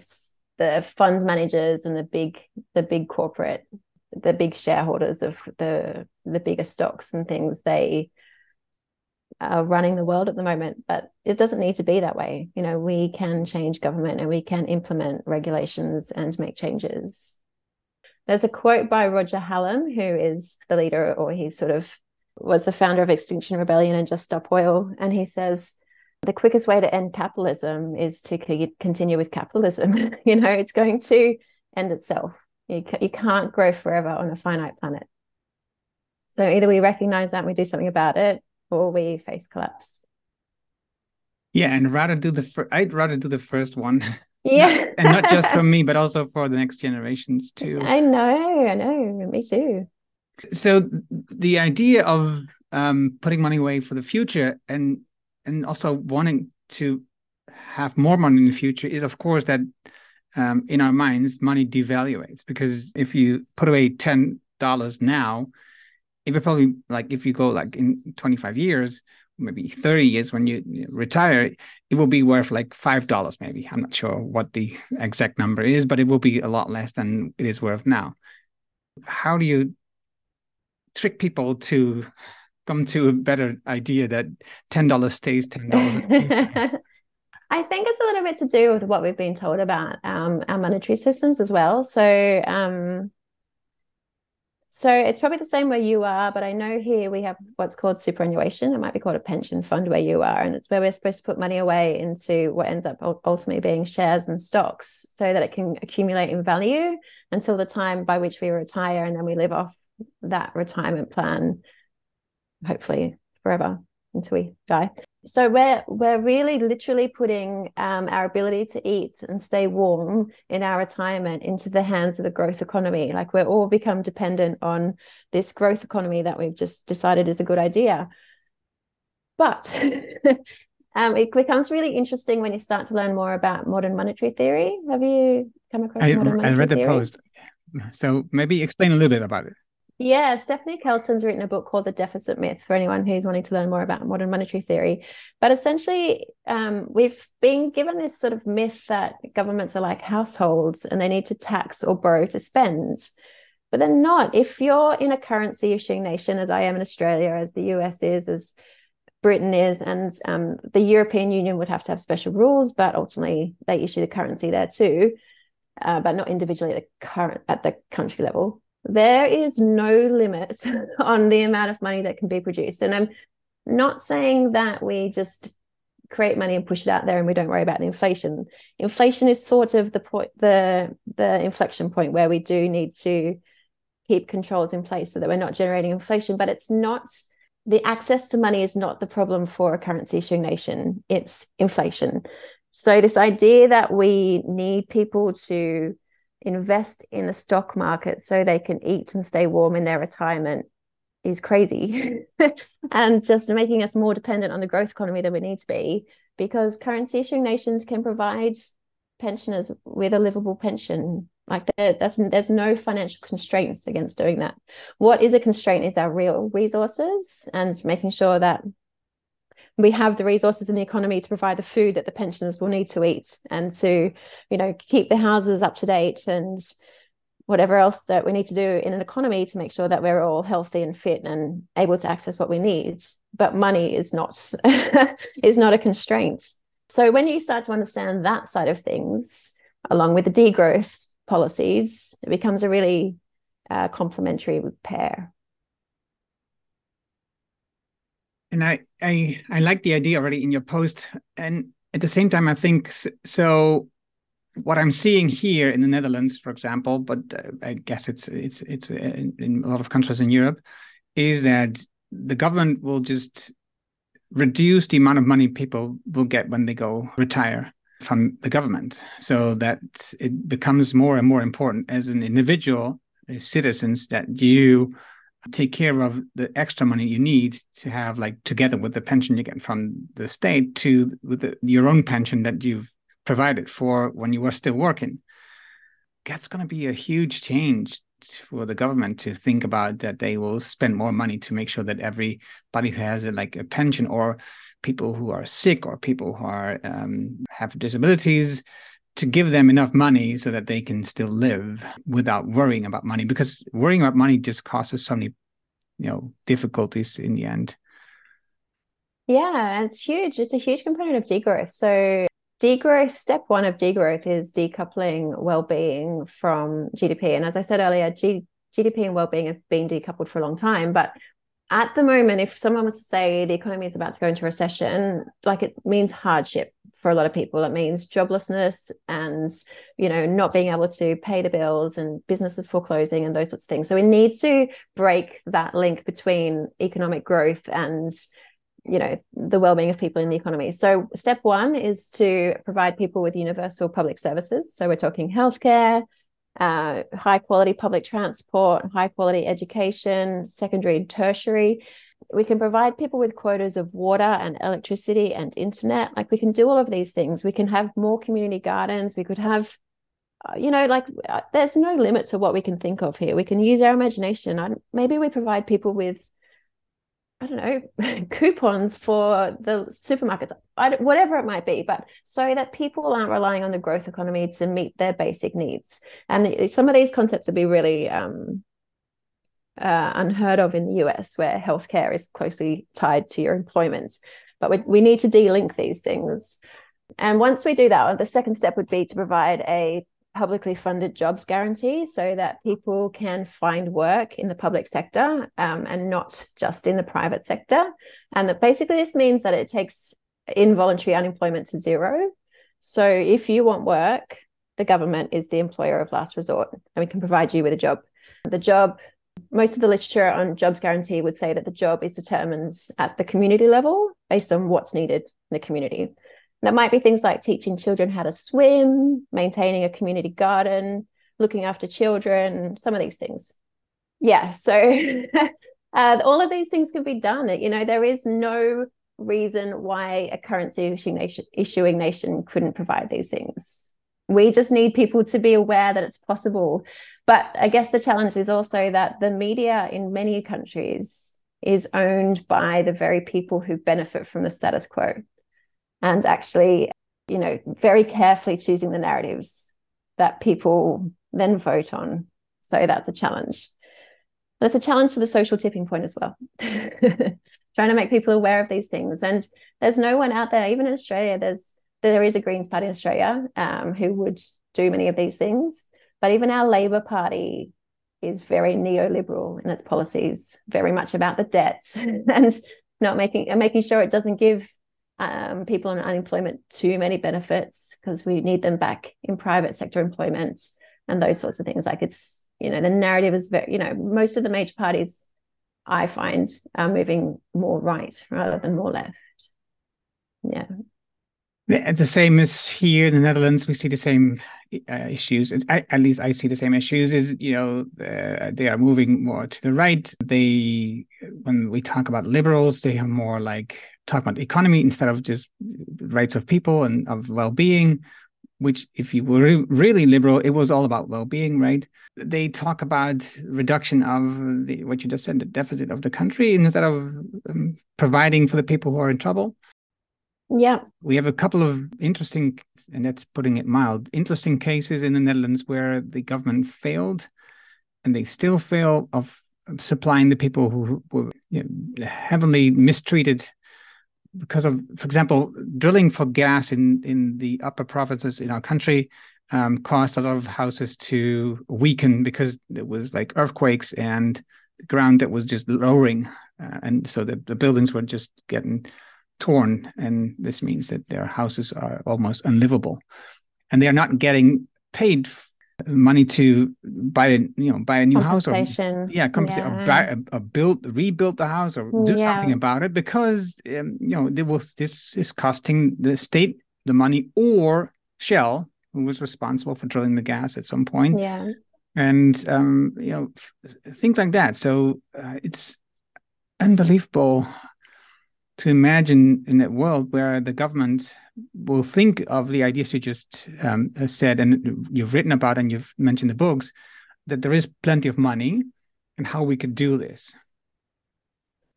the fund managers and the big, the big corporate, the big shareholders of the the bigger stocks and things, they are running the world at the moment, but it doesn't need to be that way. You know, we can change government and we can implement regulations and make changes. There's a quote by Roger Hallam, who is the leader, or he's sort of was the founder of Extinction Rebellion and Just Stop Oil. And he says, the quickest way to end capitalism is to continue with capitalism. (laughs) you know, it's going to end itself. You, you can't grow forever on a finite planet. So either we recognize that and we do something about it, or we face collapse. Yeah, and rather do the fir- I'd rather do the first one. (laughs) Yeah, and not just for (laughs) me, but also for the next generations too. I know, I know, me too. So the idea of um, putting money away for the future and and also wanting to have more money in the future is, of course, that um, in our minds money devaluates. Because if you put away ten dollars now, it would probably like if you go like in 25 years maybe 30 years when you retire it will be worth like five dollars maybe. I'm not sure what the exact number is but it will be a lot less than it is worth now. How do you trick people to come to a better idea that $10 stays $10 (laughs) I think it's a little bit to do with what we've been told about um, our monetary systems as well. So, um, so it's probably the same where you are, but I know here we have what's called superannuation. It might be called a pension fund where you are, and it's where we're supposed to put money away into what ends up ultimately being shares and stocks, so that it can accumulate in value until the time by which we retire, and then we live off that retirement plan, hopefully forever until we die so we're we're really literally putting um, our ability to eat and stay warm in our retirement into the hands of the growth economy. Like we're all become dependent on this growth economy that we've just decided is a good idea. But (laughs) um, it becomes really interesting when you start to learn more about modern monetary theory. Have you come across I, modern monetary I read the theory? post. So maybe explain a little bit about it yeah, Stephanie Kelton's written a book called The Deficit Myth for anyone who's wanting to learn more about modern monetary theory. But essentially, um, we've been given this sort of myth that governments are like households and they need to tax or borrow to spend. But they're not. If you're in a currency issuing nation, as I am in Australia, as the US is, as Britain is, and um, the European Union would have to have special rules, but ultimately they issue the currency there too, uh, but not individually at the current at the country level there is no limit (laughs) on the amount of money that can be produced. And I'm not saying that we just create money and push it out there and we don't worry about the inflation. Inflation is sort of the point the the inflection point where we do need to keep controls in place so that we're not generating inflation, but it's not the access to money is not the problem for a currency issuing nation. It's inflation. So this idea that we need people to invest in the stock market so they can eat and stay warm in their retirement is crazy. (laughs) And just making us more dependent on the growth economy than we need to be because currency issuing nations can provide pensioners with a livable pension. Like that's there's no financial constraints against doing that. What is a constraint is our real resources and making sure that we have the resources in the economy to provide the food that the pensioners will need to eat and to you know keep the houses up to date and whatever else that we need to do in an economy to make sure that we're all healthy and fit and able to access what we need. But money is not (laughs) is not a constraint. So when you start to understand that side of things along with the degrowth policies it becomes a really uh, complementary pair and I, I i like the idea already in your post. And at the same time i think so what i'm seeing here in the netherlands for example but uh, i guess it's it's it's uh, in, in, a lot of countries in europe is that the government will just reduce the amount of money people will get when they go retire from the government so that it becomes more and more important as an individual as citizens that you take care of the extra money you need to have like together with the pension you get from the state to with the, your own pension that you've provided for when you were still working. That's going to be a huge change for the government to think about that they will spend more money to make sure that everybody who has a, like a pension or people who are sick or people who are um, have disabilities to give them enough money so that they can still live without worrying about money because worrying about money just causes so many you know difficulties in the end. Yeah it's huge. It's a huge component of degrowth. So degrowth step one of degrowth is decoupling well-being from gdp and as i said earlier G- gdp and well-being have been decoupled for a long time but at the moment, if someone was to say the economy is about to go into recession, like it means hardship for a lot of people. It means joblessness and, you know, not being able to pay the bills and businesses foreclosing and those sorts of things. So we need to break that link between economic growth and you know the well-being of people in the economy so step one is to provide people with universal public services so we're talking healthcare uh, high quality public transport, high quality education, secondary and tertiary. We can provide people with quotas of water and electricity and internet. Like we can do all of these things. We can have more community gardens. We could have, uh, you know, like uh, there's no limit to what we can think of here. We can use our imagination. I, maybe we provide people with I don't know, (laughs) coupons for the supermarkets, whatever it might be, but so that people aren't relying on the growth economy to meet their basic needs. And some of these concepts would be really um, uh, unheard of in the US, where healthcare is closely tied to your employment. But we, we need to de-link these things. And once we do that, the second step would be to provide a publicly funded jobs guarantee so that people can find work in the public sector um, and not just in the private sector. And basically, this means that it takes involuntary unemployment to zero. So if you want work, the government is the employer of last resort and we can provide you with a job. The job, most of the literature on jobs guarantee would say that the job is determined at the community level based on what's needed in the community. That might be things like teaching children how to swim, maintaining a community garden, looking after children, some of these things. Yeah, so (laughs) uh, all of these things can be done. You know, there is no reason why a currency issuing nation, issuing nation couldn't provide these things. We just need people to be aware that it's possible. But I guess the challenge is also that the media in many countries is owned by the very people who benefit from the status quo and actually, you know, very carefully choosing the narratives that people then vote on. So that's a challenge. But it's a challenge to the social tipping point as well. (laughs) Trying to make people aware of these things. And there's no one out there, even in Australia, there's there is a Greens Party in Australia um, who would do many of these things. But even our Labor Party is very neoliberal in its policies, very much about the debt (laughs) and not making and making sure it doesn't give um, people on unemployment too many benefits because we need them back in private sector employment and those sorts of things. Like it's, you know, the narrative is very, you know, most of the major parties I find are moving more right rather than more left. Yeah. The same as here in the Netherlands, we see the same uh, issues. I, at least I see the same issues. Is you know uh, they are moving more to the right. They when we talk about liberals, they are more like talk about economy instead of just rights of people and of well-being. Which, if you were really liberal, it was all about well-being, right? They talk about reduction of the, what you just said, the deficit of the country, instead of um, providing for the people who are in trouble. Yeah. We have a couple of interesting, and that's putting it mild, interesting cases in the Netherlands where the government failed and they still fail of supplying the people who were you know, heavily mistreated because of, for example, drilling for gas in, in the upper provinces in our country um, caused a lot of houses to weaken because it was like earthquakes and the ground that was just lowering. Uh, and so the, the buildings were just getting torn, and this means that their houses are almost unlivable, and they are not getting paid money to buy a you know buy a new house or yeah, compensation. yeah. or, buy, or build rebuild the house or do yeah. something about it because um, you know there was this is costing the state the money or Shell who was responsible for drilling the gas at some point. Yeah. And um you know things like that. So uh, it's unbelievable to imagine in a world where the government will think of the ideas you just um, said and you've written about and you've mentioned the books that there is plenty of money and how we could do this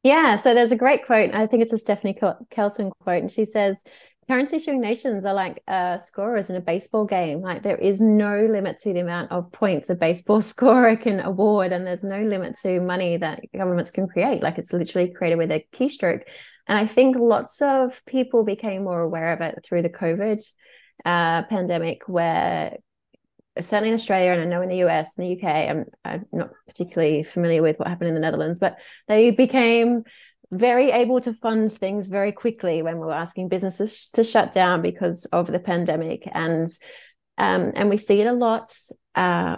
yeah so there's a great quote i think it's a stephanie kelton quote and she says currency issuing nations are like uh, scorers in a baseball game. Like there is no limit to the amount of points a baseball (laughs) scorer can award, and there's no limit to money that governments can create. Like it's literally created with a keystroke. And I think lots of people became more aware of it through the COVID uh, pandemic, where certainly in Australia and I know in the US and the UK, I'm, I'm not particularly familiar with what happened in the Netherlands, but they became very able to fund things very quickly when we were asking businesses to shut down because of the pandemic. And um, and we see it a lot uh,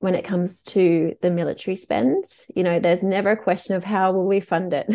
when it comes to the military spend. You know, there's never a question of how will we fund it.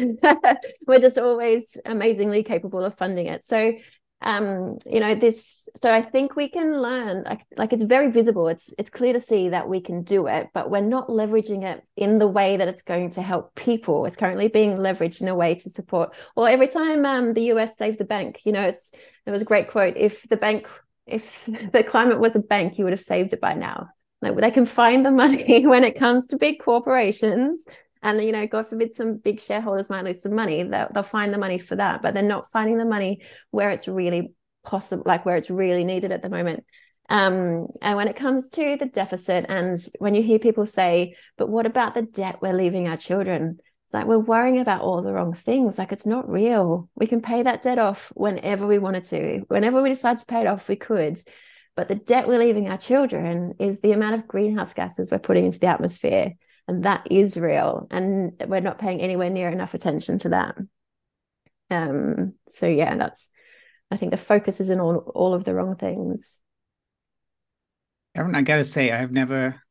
(laughs) We're just always amazingly capable of funding it. So, um, you know, this. So I think we can learn. Like, like it's very visible. It's it's clear to see that we can do it, but we're not leveraging it in the way that it's going to help people. It's currently being leveraged in a way to support. Well, every time um, the US saves a bank, you know, it's there was a great quote. If the bank if (laughs) the climate was a bank, you would have saved it by now. Like they can find the money (laughs) when it comes to big corporations. And you know, God forbid, some big shareholders might lose some money. They'll, they'll find the money for that, but they're not finding the money where it's really possible, like where it's really needed at the moment. Um, and when it comes to the deficit, and when you hear people say, "But what about the debt we're leaving our children?" It's like we're worrying about all the wrong things. Like it's not real. We can pay that debt off whenever we wanted to. Whenever we decide to pay it off, we could. But the debt we're leaving our children is the amount of greenhouse gases we're putting into the atmosphere. And that is real. And we're not paying anywhere near enough attention to that. Um, so yeah, that's I think the focus is in all all of the wrong things. Erin, I gotta say, I've never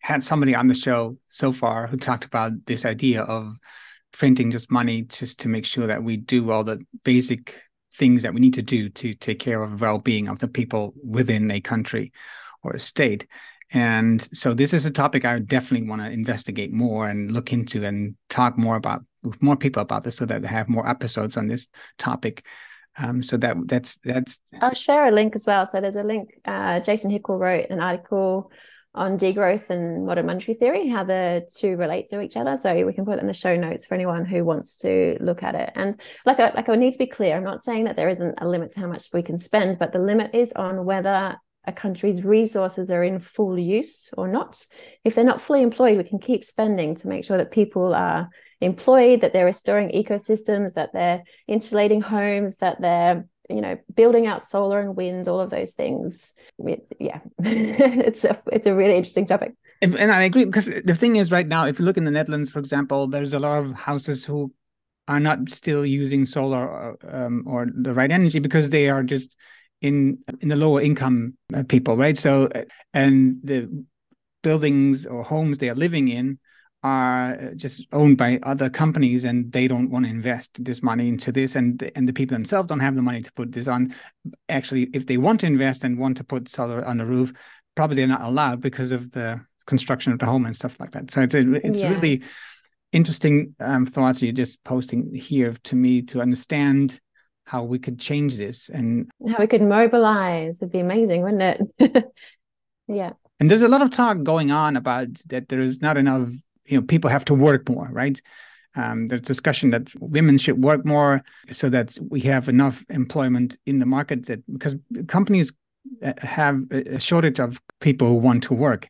had somebody on the show so far who talked about this idea of printing just money just to make sure that we do all the basic things that we need to do to take care of well-being of the people within a country or a state. And so this is a topic i definitely want to investigate more and look into and talk more about with more people about this so that they have more episodes on this topic. Um, so that that's that's i'll share a link as well. So there's a link uh, jason hickel wrote an article on degrowth and modern monetary theory, how the two relate to each other. So we can put it in the show notes for anyone who wants to look at it. And like I, like I need to be clear, I'm not saying that there isn't a limit to how much we can spend, but the limit is on whether a country's resources are in full use or not. If they're not fully employed, we can keep spending to make sure that people are employed, that they're restoring ecosystems, that they're insulating homes, that they're you know building out solar and wind all of those things. Yeah (laughs) it's a it's a really interesting topic. And i agree because the thing is right now if you look in the netherlands for example there's a lot of houses who are not still using solar or, uh, um, or the right energy because they are just in in the lower income uh, people right? So and the buildings or homes they are living in are just owned by other companies and they don't want to invest this money into this and the, and the people themselves don't have the money to put this on. Actually if they want to invest and want to put solar on the roof probably they're not allowed because of the construction of the home and stuff like that. So it's a, it's yeah. really interesting um, thoughts you're just posting here to me to understand how we could change this and how we could mobilize. It'd be amazing wouldn't it? (laughs) Yeah. And there's a lot of talk going on about that there is not enough you know people have to work more right? Um, there's discussion that women should work more so that we have enough employment in the market that because companies uh, have a shortage of people who want to work.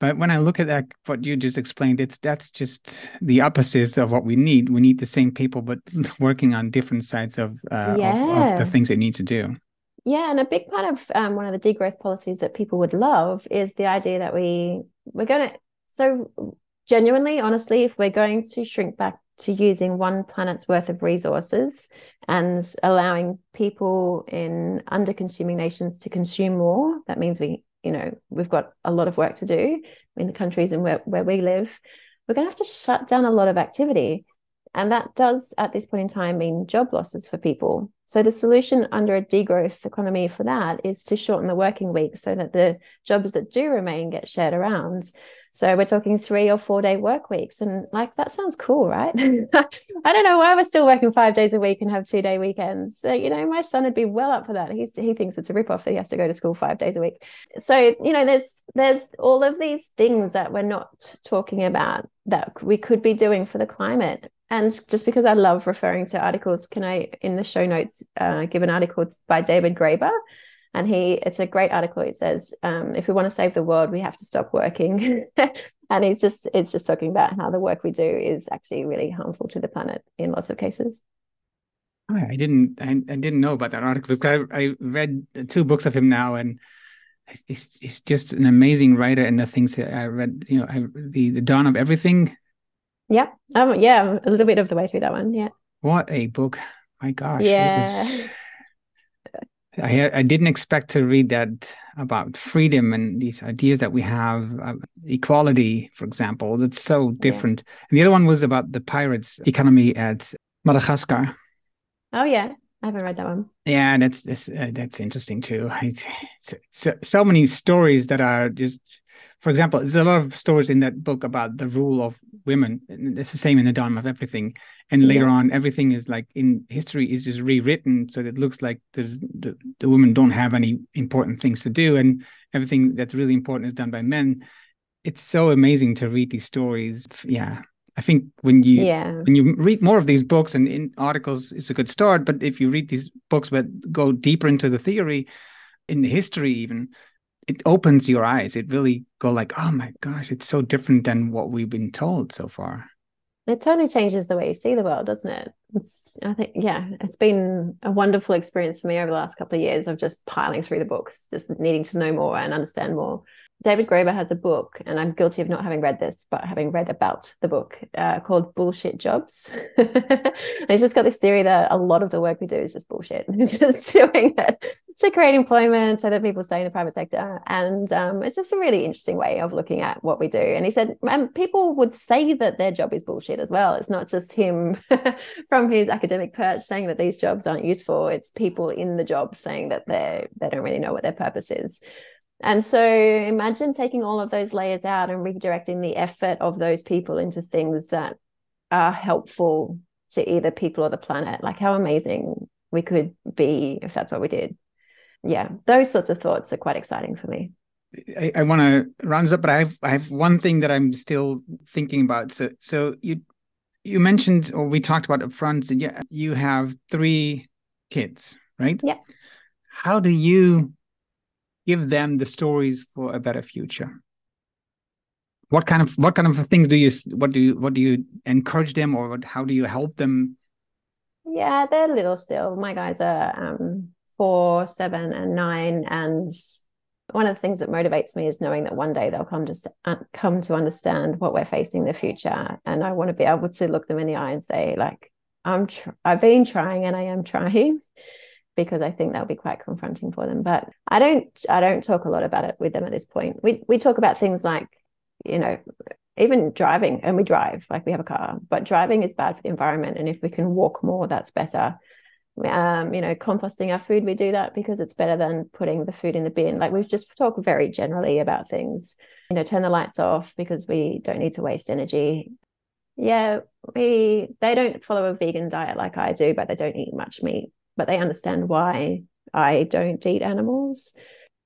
But when i look at that what you just explained it's that's just the opposite of what we need. We need the same people but (laughs) working on different sides of, uh, yeah. of, of the things they need to do. Yeah and a big part of um, one of the degrowth policies that people would love is the idea that we we're going to so genuinely, honestly, if we're going to shrink back to using one planet's worth of resources and allowing people in under consuming nations to consume more, that means we, you know, we've got a lot of work to do in the countries and where, where we live. We're going to have to shut down a lot of activity. And that does, at this point in time, mean job losses for people. So, the solution under a degrowth economy for that is to shorten the working week so that the jobs that do remain get shared around. So we're talking three or four day work weeks. And like, that sounds cool, right? (laughs) I don't know why we're still working five days a week and have two day weekends. So, you know, my son would be well up for that. He's, he thinks it's a ripoff that he has to go to school five days a week. So, you know, there's, there's all of these things that we're not talking about that we could be doing for the climate. And just because I love referring to articles, can I, in the show notes, uh, give an article by David Graeber? And he it's a great article. He says um, if we want to save the world we have to stop working. (laughs) And he's just it's just talking about how the work we do is actually really harmful to the planet in lots of cases. Oh, I didn't I, I didn't know about that article because I, I read two books of him now and he's, he's just an amazing writer and the things that I read you know I, the the dawn of everything. Yeah um yeah a little bit of the way through that one yeah. What a book. My gosh yeah I, I didn't expect to read that about freedom and these ideas that we have, uh, equality, for example. That's so different. Yeah. And the other one was about the pirates' economy at Madagascar. Oh yeah, I haven't read that one. Yeah, that's that's uh, that's interesting too. I, so, so, so many stories that are just, for example, there's a lot of stories in that book about the rule of women. It's the same in the dawn of everything. And later yeah. on, everything is like in history is just rewritten so that it looks like there's the, the women don't have any important things to do, and everything that's really important is done by men. It's so amazing to read these stories. Yeah, I think when you yeah. when you read more of these books and in articles, it's a good start. But if you read these books but go deeper into the theory, in the history even, it opens your eyes. It really go like, oh my gosh, it's so different than what we've been told so far. It totally changes the way you see the world, doesn't it? It's, I think, yeah, it's been a wonderful experience for me over the last couple of years of just piling through the books, just needing to know more and understand more. David Graeber has a book, and I'm guilty of not having read this, but having read about the book uh, called Bullshit Jobs. (laughs) he's just got this theory that a lot of the work we do is just bullshit. (laughs) Just doing it to create employment so that people stay in the private sector. And um, it's just a really interesting way of looking at what we do. And he said, and people would say that their job is bullshit as well. It's not just him (laughs) from his academic perch saying that these jobs aren't useful. It's people in the job saying that they they don't really know what their purpose is. And so imagine taking all of those layers out and redirecting the effort of those people into things that are helpful to either people or the planet. Like how amazing we could be if that's what we did. Yeah, those sorts of thoughts are quite exciting for me. I, I want to round up, but I have I have one thing that I'm still thinking about. So so you you mentioned or we talked about upfront that yeah you have three kids, right? Yeah. How do you give them the stories for a better future what kind of what kind of things do you what do you what do you encourage them or what, how do you help them yeah they're little still my guys are um, four seven and nine and one of the things that motivates me is knowing that one day they'll come to uh, come to understand what we're facing in the future and i want to be able to look them in the eye and say like i'm tr- i've been trying and i am trying (laughs) because I think that'll be quite confronting for them. But I don't I don't talk a lot about it with them at this point. We we talk about things like, you know, even driving, and we drive like we have a car, but driving is bad for the environment. And if we can walk more, that's better. Um, you know, composting our food, we do that because it's better than putting the food in the bin. Like we've just talked very generally about things. You know, turn the lights off because we don't need to waste energy. Yeah, we they don't follow a vegan diet like I do, but they don't eat much meat. But they understand why I don't eat animals.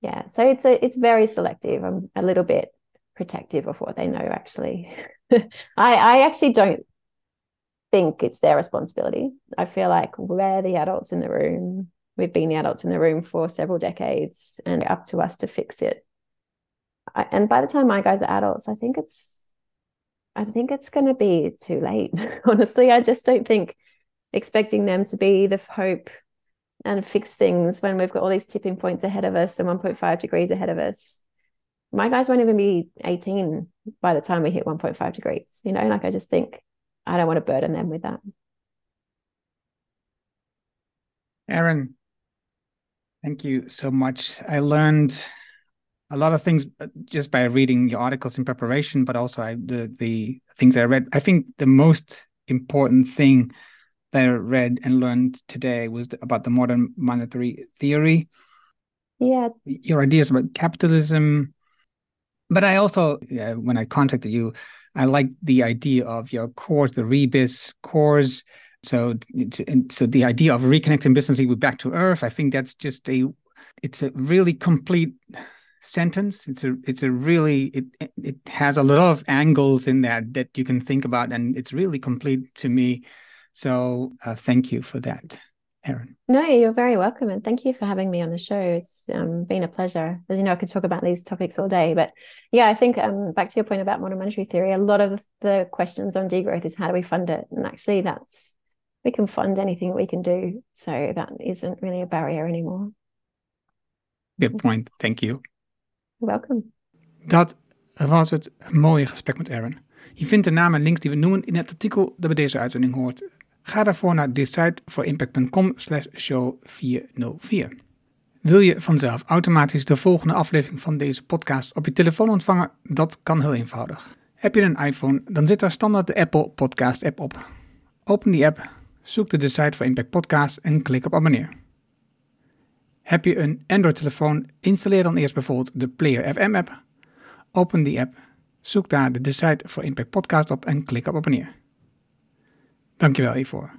Yeah, so it's a it's very selective. I'm a little bit protective of what they know actually (laughs) i i actually don't think it's their responsibility. I feel like we're the adults in the room. We've been the adults in the room for several decades and up to us to fix it. I, and by the time my guys are adults i think it's i think it's going to be too late. (laughs) Honestly i just don't think expecting them to be the hope and fix things when we've got all these tipping points ahead of us and 1.5 degrees ahead of us. My guys won't even be 18 by the time we hit 1.5 degrees you know? Like i just think i don't want to burden them with that. Erin, thank you so much. I learned a lot of things uh, just by reading your articles in preparation but also I, the the things i read. I think the most important thing that i read and learned today was about the modern monetary theory. Yeah. Your ideas about capitalism. But I also, uh, when I contacted you, I like the idea of your cores, the Rebiz cores. So, so the idea of reconnecting business with back to earth, I think that's just a, it's a really complete sentence. It's a, it's a really, it, it has a lot of angles in that that you can think about, and it's really complete to me. So, uh, thank you for that. Erin. No, you're very welcome. And thank you for having me on the show. It's um, been a pleasure. As you know, I could talk about these topics all day. But yeah, I think um, back to your point about modern monetary theory, a lot of the questions on degrowth is how do we fund it? And actually, that's we can fund anything we can do. So that isn't really a barrier anymore. Good point. Thank you. You're welcome. Dat was het mooie gesprek met Erin. Je vindt de namen en links die we noemen in het artikel dat bij deze uitzending hoort. Ga daarvoor naar decideforimpact.com slash show 404. Wil je vanzelf automatisch de volgende aflevering van deze podcast op je telefoon ontvangen? Dat kan heel eenvoudig. Heb je een iPhone, dan zit daar standaard de Apple Podcast app op. Open die app, zoek de Decide for Impact podcast en klik op abonneer. Heb je een Android-telefoon, installeer dan eerst bijvoorbeeld de Player FM app. Open die app, zoek daar de Decide for Impact podcast op en klik op abonneer. Dankjewel hiervoor.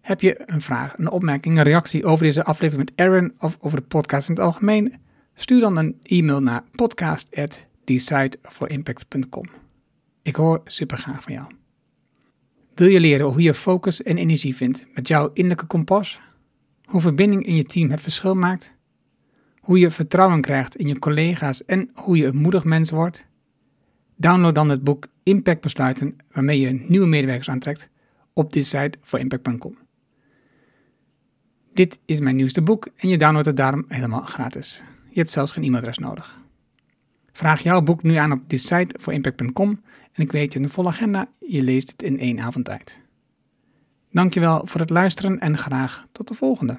Heb je een vraag, een opmerking, een reactie over deze aflevering met Aaron of over de podcast in het algemeen? Stuur dan een e-mail naar podcast@decideforimpact.com. Ik hoor super graag van jou. Wil je leren hoe je focus en energie vindt met jouw innerlijke kompas? Hoe verbinding in je team het verschil maakt? Hoe je vertrouwen krijgt in je collega's en hoe je een moedig mens wordt? Download dan het boek Impact Besluiten, waarmee je nieuwe medewerkers aantrekt, op de site voor impact.com. Dit is mijn nieuwste boek en je downloadt het daarom helemaal gratis. Je hebt zelfs geen e-mailadres nodig. Vraag jouw boek nu aan op de site voor impact.com en ik weet je een volle agenda, je leest het in één avond tijd. Dankjewel voor het luisteren en graag tot de volgende.